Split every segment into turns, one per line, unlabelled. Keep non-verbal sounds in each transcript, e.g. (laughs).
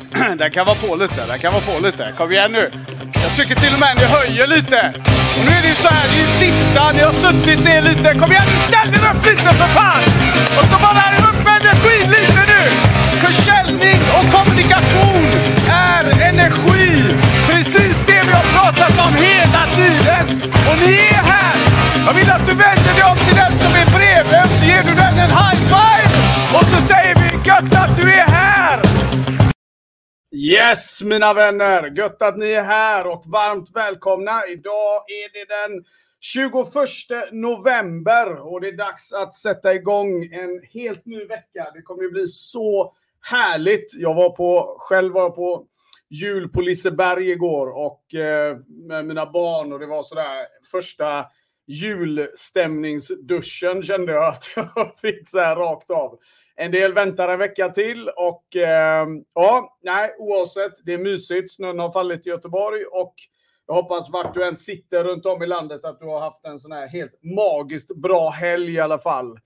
(clears throat) Den kan vara på lite, den kan vara på lite. Kom igen nu. Jag tycker till och med ni höjer lite. Och nu är det ju så här, det är ju sista, ni har suttit ner lite. Kom igen nu, ställ er upp lite för fan! Och så bara upp med energin lite nu! Försäljning och kommunikation är energi! Precis det vi har pratat om hela tiden! Och ni är här! Jag vill att du vänder dig om till den som är bredvid, så ger du den en high five! Och så säger vi gött att du är här! Yes, mina vänner! Gött att ni är här och varmt välkomna. Idag är det den 21 november och det är dags att sätta igång en helt ny vecka. Det kommer ju bli så härligt. Jag var på, själv var jag på jul på Liseberg igår och eh, med mina barn och det var sådär första julstämningsduschen kände jag att (laughs) jag fick så här rakt av. En del väntar en vecka till och eh, ja, nej, oavsett, det är mysigt. Snön har fallit i Göteborg och jag hoppas vart du än sitter runt om i landet att du har haft en sån här helt magiskt bra helg i alla fall.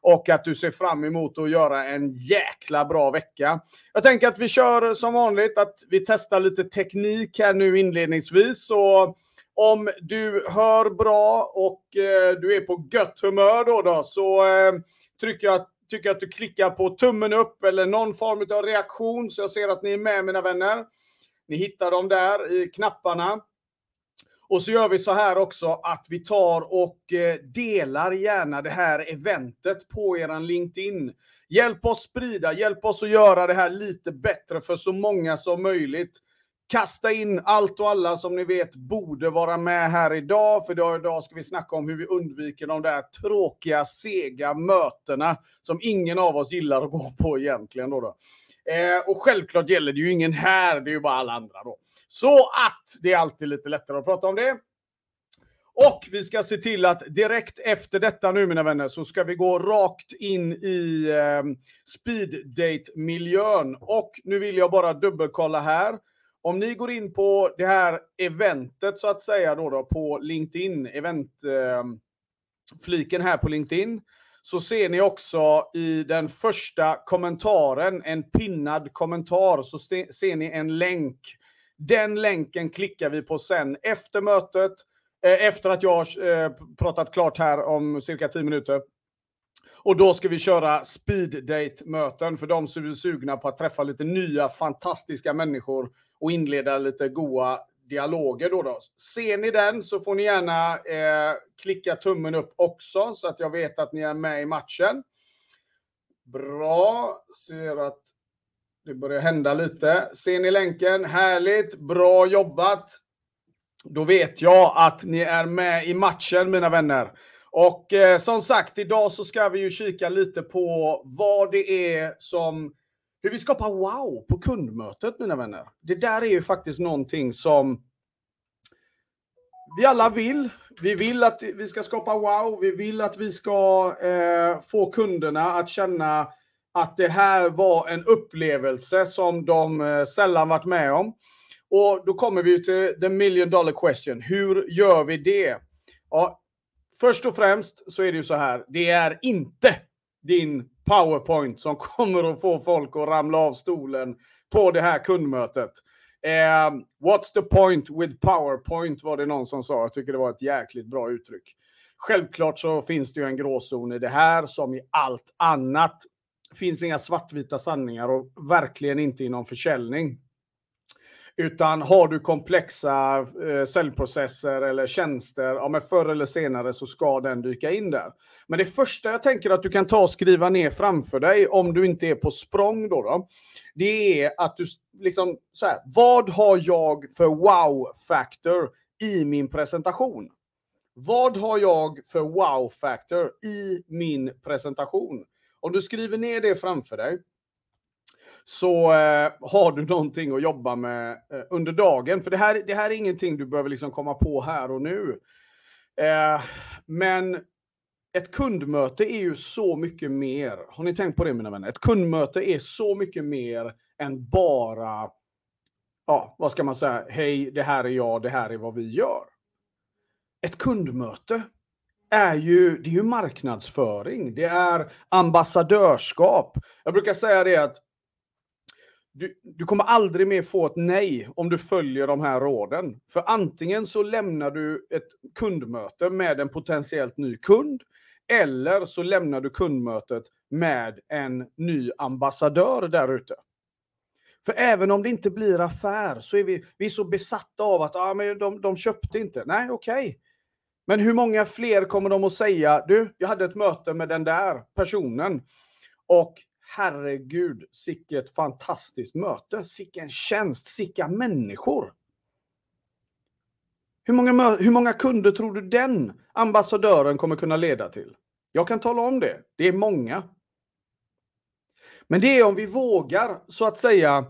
Och att du ser fram emot att göra en jäkla bra vecka. Jag tänker att vi kör som vanligt, att vi testar lite teknik här nu inledningsvis. Så om du hör bra och eh, du är på gött humör då, då så eh, trycker jag tycker att du klickar på tummen upp eller någon form av reaktion så jag ser att ni är med mina vänner. Ni hittar dem där i knapparna. Och så gör vi så här också att vi tar och eh, delar gärna det här eventet på eran LinkedIn. Hjälp oss sprida, hjälp oss att göra det här lite bättre för så många som möjligt. Kasta in allt och alla som ni vet borde vara med här idag, för idag ska vi snacka om hur vi undviker de där tråkiga, sega mötena som ingen av oss gillar att gå på egentligen. Då, då. Eh, och självklart gäller det ju ingen här, det är ju bara alla andra då. Så att det är alltid lite lättare att prata om det. Och vi ska se till att direkt efter detta nu mina vänner så ska vi gå rakt in i eh, speeddate-miljön. Och nu vill jag bara dubbelkolla här. Om ni går in på det här eventet så att säga då, då på LinkedIn, eventfliken eh, här på LinkedIn, så ser ni också i den första kommentaren, en pinnad kommentar, så ser ni en länk. Den länken klickar vi på sen efter mötet, eh, efter att jag har eh, pratat klart här om cirka 10 minuter. Och då ska vi köra speed date-möten för de som är sugna på att träffa lite nya fantastiska människor och inleda lite goa dialoger då, då. Ser ni den så får ni gärna eh, klicka tummen upp också så att jag vet att ni är med i matchen. Bra, ser att det börjar hända lite. Ser ni länken? Härligt, bra jobbat. Då vet jag att ni är med i matchen mina vänner. Och eh, som sagt, idag så ska vi ju kika lite på vad det är som hur vi skapar wow på kundmötet, mina vänner. Det där är ju faktiskt någonting som vi alla vill. Vi vill att vi ska skapa wow. Vi vill att vi ska eh, få kunderna att känna att det här var en upplevelse som de eh, sällan varit med om. Och då kommer vi till the million dollar question. Hur gör vi det? Ja, först och främst så är det ju så här. Det är inte din powerpoint som (laughs) kommer att få folk att ramla av stolen på det här kundmötet. Eh, what's the point with powerpoint var det någon som sa. Jag tycker det var ett jäkligt bra uttryck. Självklart så finns det ju en gråzon i det här som i allt annat. Det finns inga svartvita sanningar och verkligen inte inom försäljning. Utan har du komplexa eh, säljprocesser eller tjänster, ja men förr eller senare så ska den dyka in där. Men det första jag tänker att du kan ta och skriva ner framför dig, om du inte är på språng då, då det är att du liksom så här, vad har jag för wow-factor i min presentation? Vad har jag för wow-factor i min presentation? Om du skriver ner det framför dig, så eh, har du någonting att jobba med eh, under dagen. För det här, det här är ingenting du behöver liksom komma på här och nu. Eh, men ett kundmöte är ju så mycket mer. Har ni tänkt på det mina vänner? Ett kundmöte är så mycket mer än bara, ja, vad ska man säga, hej, det här är jag, det här är vad vi gör. Ett kundmöte är ju, det är ju marknadsföring, det är ambassadörskap. Jag brukar säga det att du, du kommer aldrig mer få ett nej om du följer de här råden. För antingen så lämnar du ett kundmöte med en potentiellt ny kund, eller så lämnar du kundmötet med en ny ambassadör där ute. För även om det inte blir affär så är vi, vi är så besatta av att ah, men de, de köpte inte. Nej, okej. Okay. Men hur många fler kommer de att säga, du, jag hade ett möte med den där personen och herregud, sicket fantastiskt möte, sicken tjänst, sicka människor. Hur många, hur många kunder tror du den ambassadören kommer kunna leda till? Jag kan tala om det. Det är många. Men det är om vi vågar, så att säga,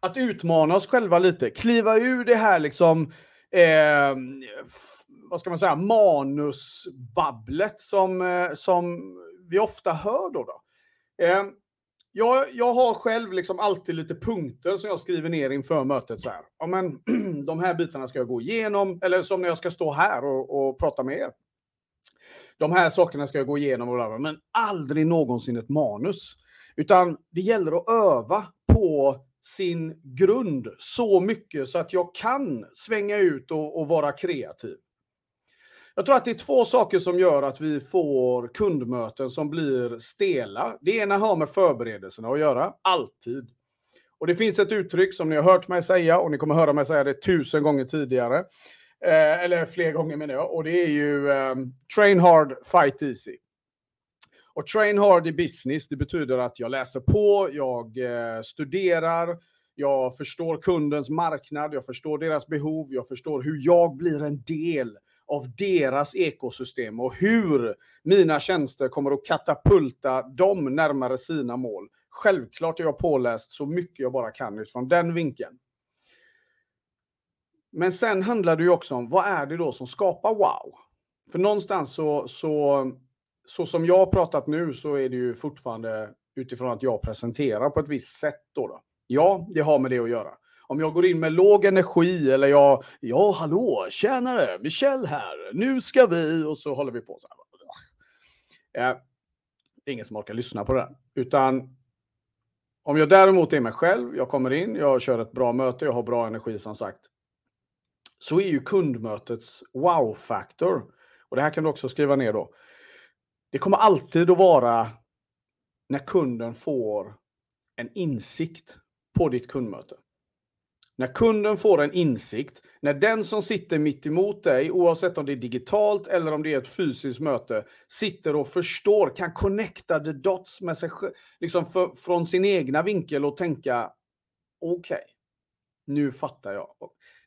att utmana oss själva lite. Kliva ur det här liksom, eh, vad ska man säga, manusbabblet som, eh, som vi ofta hör då. då. Eh, jag, jag har själv liksom alltid lite punkter som jag skriver ner inför mötet. Så här. Ja, men, (clears throat) de här bitarna ska jag gå igenom, eller som när jag ska stå här och, och prata med er. De här sakerna ska jag gå igenom, och bla, men aldrig någonsin ett manus. Utan det gäller att öva på sin grund så mycket så att jag kan svänga ut och, och vara kreativ. Jag tror att det är två saker som gör att vi får kundmöten som blir stela. Det ena har med förberedelserna att göra, alltid. Och det finns ett uttryck som ni har hört mig säga och ni kommer höra mig säga det tusen gånger tidigare. Eh, eller fler gånger menar jag. Och det är ju eh, train hard, fight easy. Och train hard i business, det betyder att jag läser på, jag eh, studerar, jag förstår kundens marknad, jag förstår deras behov, jag förstår hur jag blir en del av deras ekosystem och hur mina tjänster kommer att katapulta dem närmare sina mål. Självklart är jag påläst så mycket jag bara kan utifrån den vinkeln. Men sen handlar det ju också om vad är det då som skapar wow? För någonstans så, så, så som jag har pratat nu så är det ju fortfarande utifrån att jag presenterar på ett visst sätt. Då, då. Ja, det har med det att göra. Om jag går in med låg energi eller jag, ja hallå, tjänare, Michel här, nu ska vi, och så håller vi på så här. Eh, det är ingen som orkar lyssna på det. Utan om jag däremot är mig själv, jag kommer in, jag kör ett bra möte, jag har bra energi som sagt. Så är ju kundmötets wow-faktor, och det här kan du också skriva ner då. Det kommer alltid att vara när kunden får en insikt på ditt kundmöte. När kunden får en insikt, när den som sitter mitt emot dig, oavsett om det är digitalt eller om det är ett fysiskt möte, sitter och förstår, kan connecta the dots med sig liksom för, från sin egna vinkel och tänka okej, okay, nu fattar jag.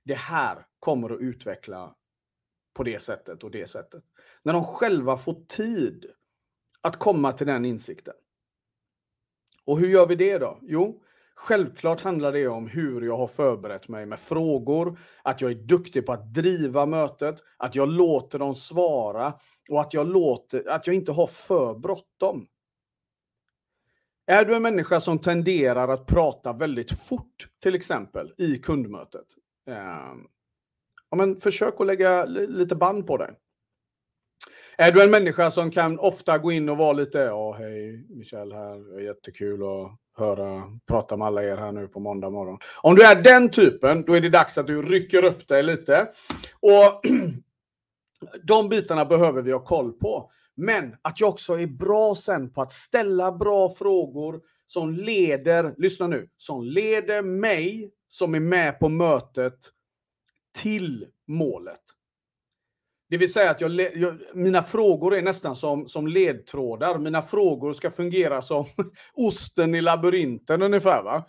Det här kommer att utveckla på det sättet och det sättet. När de själva får tid att komma till den insikten. Och hur gör vi det då? Jo, Självklart handlar det om hur jag har förberett mig med frågor, att jag är duktig på att driva mötet, att jag låter dem svara och att jag, låter, att jag inte har för bråttom. Är du en människa som tenderar att prata väldigt fort, till exempel, i kundmötet? Eh, ja, men försök att lägga lite band på det. Är du en människa som kan ofta gå in och vara lite, ja hej Michel här, jättekul att höra, prata med alla er här nu på måndag morgon. Om du är den typen, då är det dags att du rycker upp dig lite. Och (clears throat) de bitarna behöver vi ha koll på. Men att jag också är bra sen på att ställa bra frågor som leder, lyssna nu, som leder mig som är med på mötet till målet. Det vill säga att jag, jag, mina frågor är nästan som, som ledtrådar. Mina frågor ska fungera som (laughs) osten i labyrinten ungefär. Va?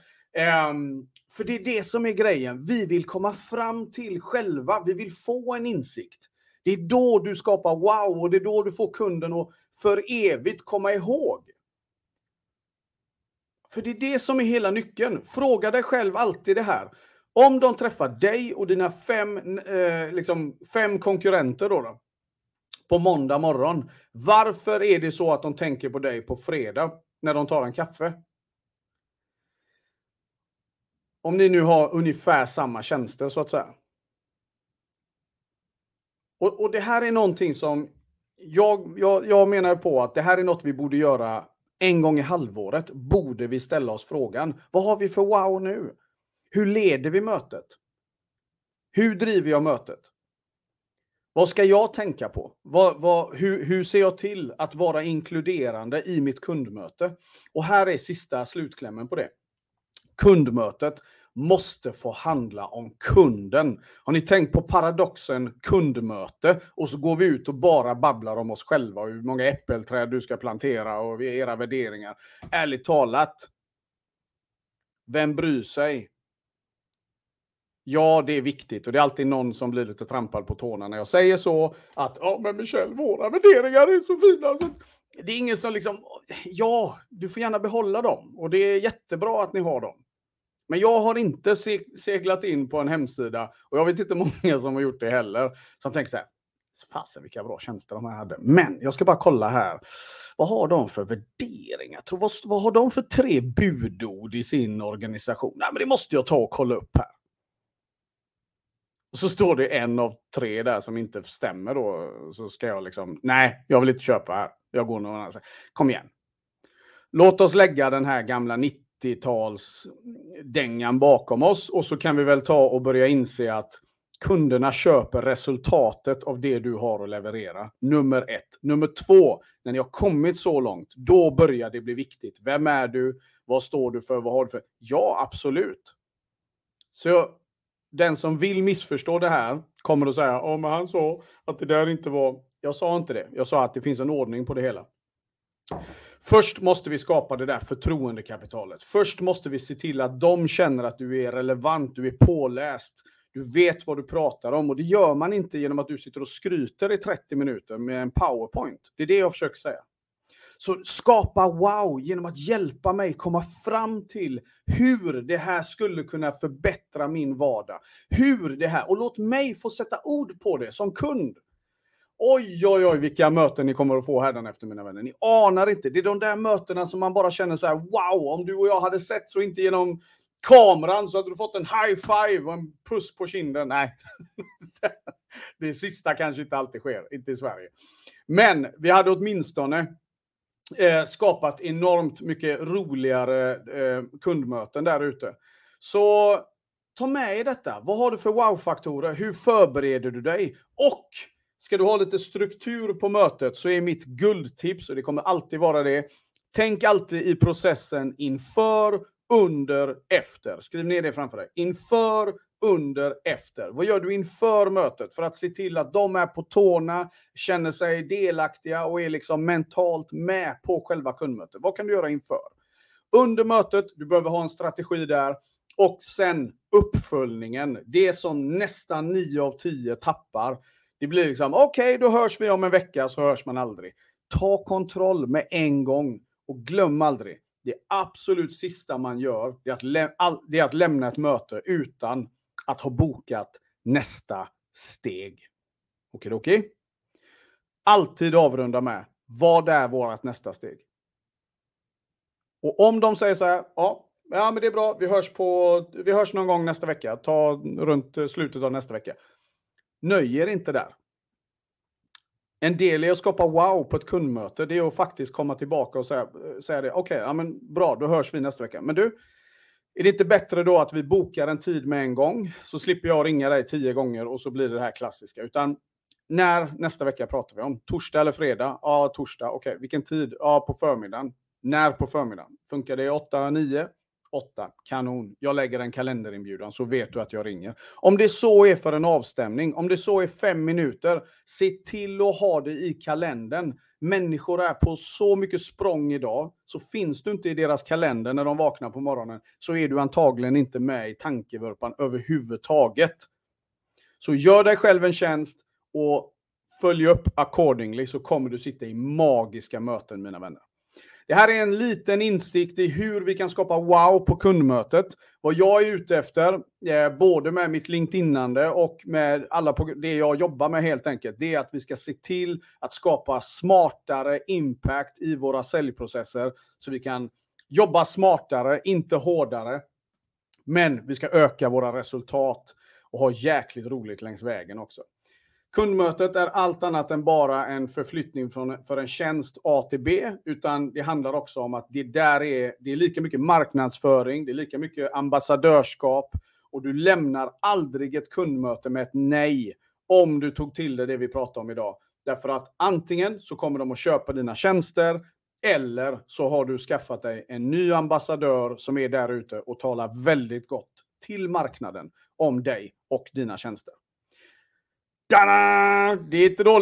Um, för det är det som är grejen. Vi vill komma fram till själva. Vi vill få en insikt. Det är då du skapar wow och det är då du får kunden att för evigt komma ihåg. För det är det som är hela nyckeln. Fråga dig själv alltid det här. Om de träffar dig och dina fem, eh, liksom fem konkurrenter då, då, på måndag morgon. Varför är det så att de tänker på dig på fredag när de tar en kaffe? Om ni nu har ungefär samma tjänster så att säga. Och, och det här är någonting som jag, jag, jag menar på att det här är något vi borde göra en gång i halvåret borde vi ställa oss frågan, vad har vi för wow nu? Hur leder vi mötet? Hur driver jag mötet? Vad ska jag tänka på? Vad, vad, hur, hur ser jag till att vara inkluderande i mitt kundmöte? Och här är sista slutklämmen på det. Kundmötet måste få handla om kunden. Har ni tänkt på paradoxen kundmöte? Och så går vi ut och bara babblar om oss själva och hur många äppelträd du ska plantera och era värderingar. Ärligt talat, vem bryr sig? Ja, det är viktigt och det är alltid någon som blir lite trampad på tårna när jag säger så. Att ja, men Michel, våra värderingar är så fina. Så det är ingen som liksom, ja, du får gärna behålla dem och det är jättebra att ni har dem. Men jag har inte seglat in på en hemsida och jag vet inte (laughs) många som har gjort det heller. Som tänker så här, fasen vilka bra tjänster de här hade. Men jag ska bara kolla här. Vad har de för värderingar? Vad, vad har de för tre budord i sin organisation? Nej, men det måste jag ta och kolla upp här. Och så står det en av tre där som inte stämmer då. Så ska jag liksom, nej, jag vill inte köpa här. Jag går någon annanstans. Kom igen. Låt oss lägga den här gamla 90-talsdängan bakom oss och så kan vi väl ta och börja inse att kunderna köper resultatet av det du har att leverera. Nummer ett. Nummer två, när ni har kommit så långt, då börjar det bli viktigt. Vem är du? Vad står du för? Vad har du för? Ja, absolut. Så den som vill missförstå det här kommer att säga, om oh, han sa att det där inte var, jag sa inte det, jag sa att det finns en ordning på det hela. Först måste vi skapa det där förtroendekapitalet. Först måste vi se till att de känner att du är relevant, du är påläst, du vet vad du pratar om och det gör man inte genom att du sitter och skryter i 30 minuter med en powerpoint. Det är det jag försöker säga. Så skapa wow genom att hjälpa mig komma fram till hur det här skulle kunna förbättra min vardag. Hur det här, och låt mig få sätta ord på det som kund. Oj, oj, oj, vilka möten ni kommer att få här efter mina vänner. Ni anar inte. Det är de där mötena som man bara känner så här, wow, om du och jag hade sett så inte genom kameran så hade du fått en high five och en puss på kinden. Nej, (laughs) det sista kanske inte alltid sker, inte i Sverige. Men vi hade åtminstone eh, skapat enormt mycket roligare eh, kundmöten där ute. Så ta med i detta. Vad har du för wow-faktorer? Hur förbereder du dig? Och ska du ha lite struktur på mötet så är mitt guldtips, och det kommer alltid vara det, tänk alltid i processen inför, under, efter. Skriv ner det framför dig. Inför, under, efter. Vad gör du inför mötet för att se till att de är på tårna, känner sig delaktiga och är liksom mentalt med på själva kundmötet? Vad kan du göra inför? Under mötet, du behöver ha en strategi där. Och sen uppföljningen, det som nästan 9 av 10 tappar. Det blir liksom, okej, okay, då hörs vi om en vecka, så hörs man aldrig. Ta kontroll med en gång och glöm aldrig. Det absolut sista man gör, det är att, lä det är att lämna ett möte utan att ha bokat nästa steg. Okej, okej? Alltid avrunda med vad är vårt nästa steg? Och om de säger så här, ja, ja men det är bra, vi hörs, på, vi hörs någon gång nästa vecka, ta runt slutet av nästa vecka. Nöj er inte där. En del i att skapa wow på ett kundmöte, det är att faktiskt komma tillbaka och säga, säga det. Okej, okay, ja, men bra, då hörs vi nästa vecka. Men du, är det inte bättre då att vi bokar en tid med en gång? Så slipper jag ringa dig tio gånger och så blir det det här klassiska. Utan när nästa vecka pratar vi om? Torsdag eller fredag? Ja, torsdag. Okej, okay. vilken tid? Ja, på förmiddagen. När på förmiddagen? Funkar det 8, 9? 8. Kanon. Jag lägger en kalenderinbjudan så vet du att jag ringer. Om det så är för en avstämning, om det så är fem minuter, se till att ha det i kalendern. Människor är på så mycket språng idag, så finns du inte i deras kalender när de vaknar på morgonen, så är du antagligen inte med i tankevurpan överhuvudtaget. Så gör dig själv en tjänst och följ upp accordingly så kommer du sitta i magiska möten, mina vänner. Det här är en liten insikt i hur vi kan skapa wow på kundmötet. Vad jag är ute efter, eh, både med mitt LinkedInande och med alla det jag jobbar med helt enkelt, det är att vi ska se till att skapa smartare impact i våra säljprocesser så vi kan jobba smartare, inte hårdare. Men vi ska öka våra resultat och ha jäkligt roligt längs vägen också. Kundmötet är allt annat än bara en förflyttning från, för en tjänst A till B, utan det handlar också om att det där är, det är lika mycket marknadsföring, det är lika mycket ambassadörskap och du lämnar aldrig ett kundmöte med ett nej om du tog till dig det vi pratar om idag. Därför att antingen så kommer de att köpa dina tjänster eller så har du skaffat dig en ny ambassadör som är där ute och talar väldigt gott till marknaden om dig och dina tjänster. Tada! Det är inte dåligt.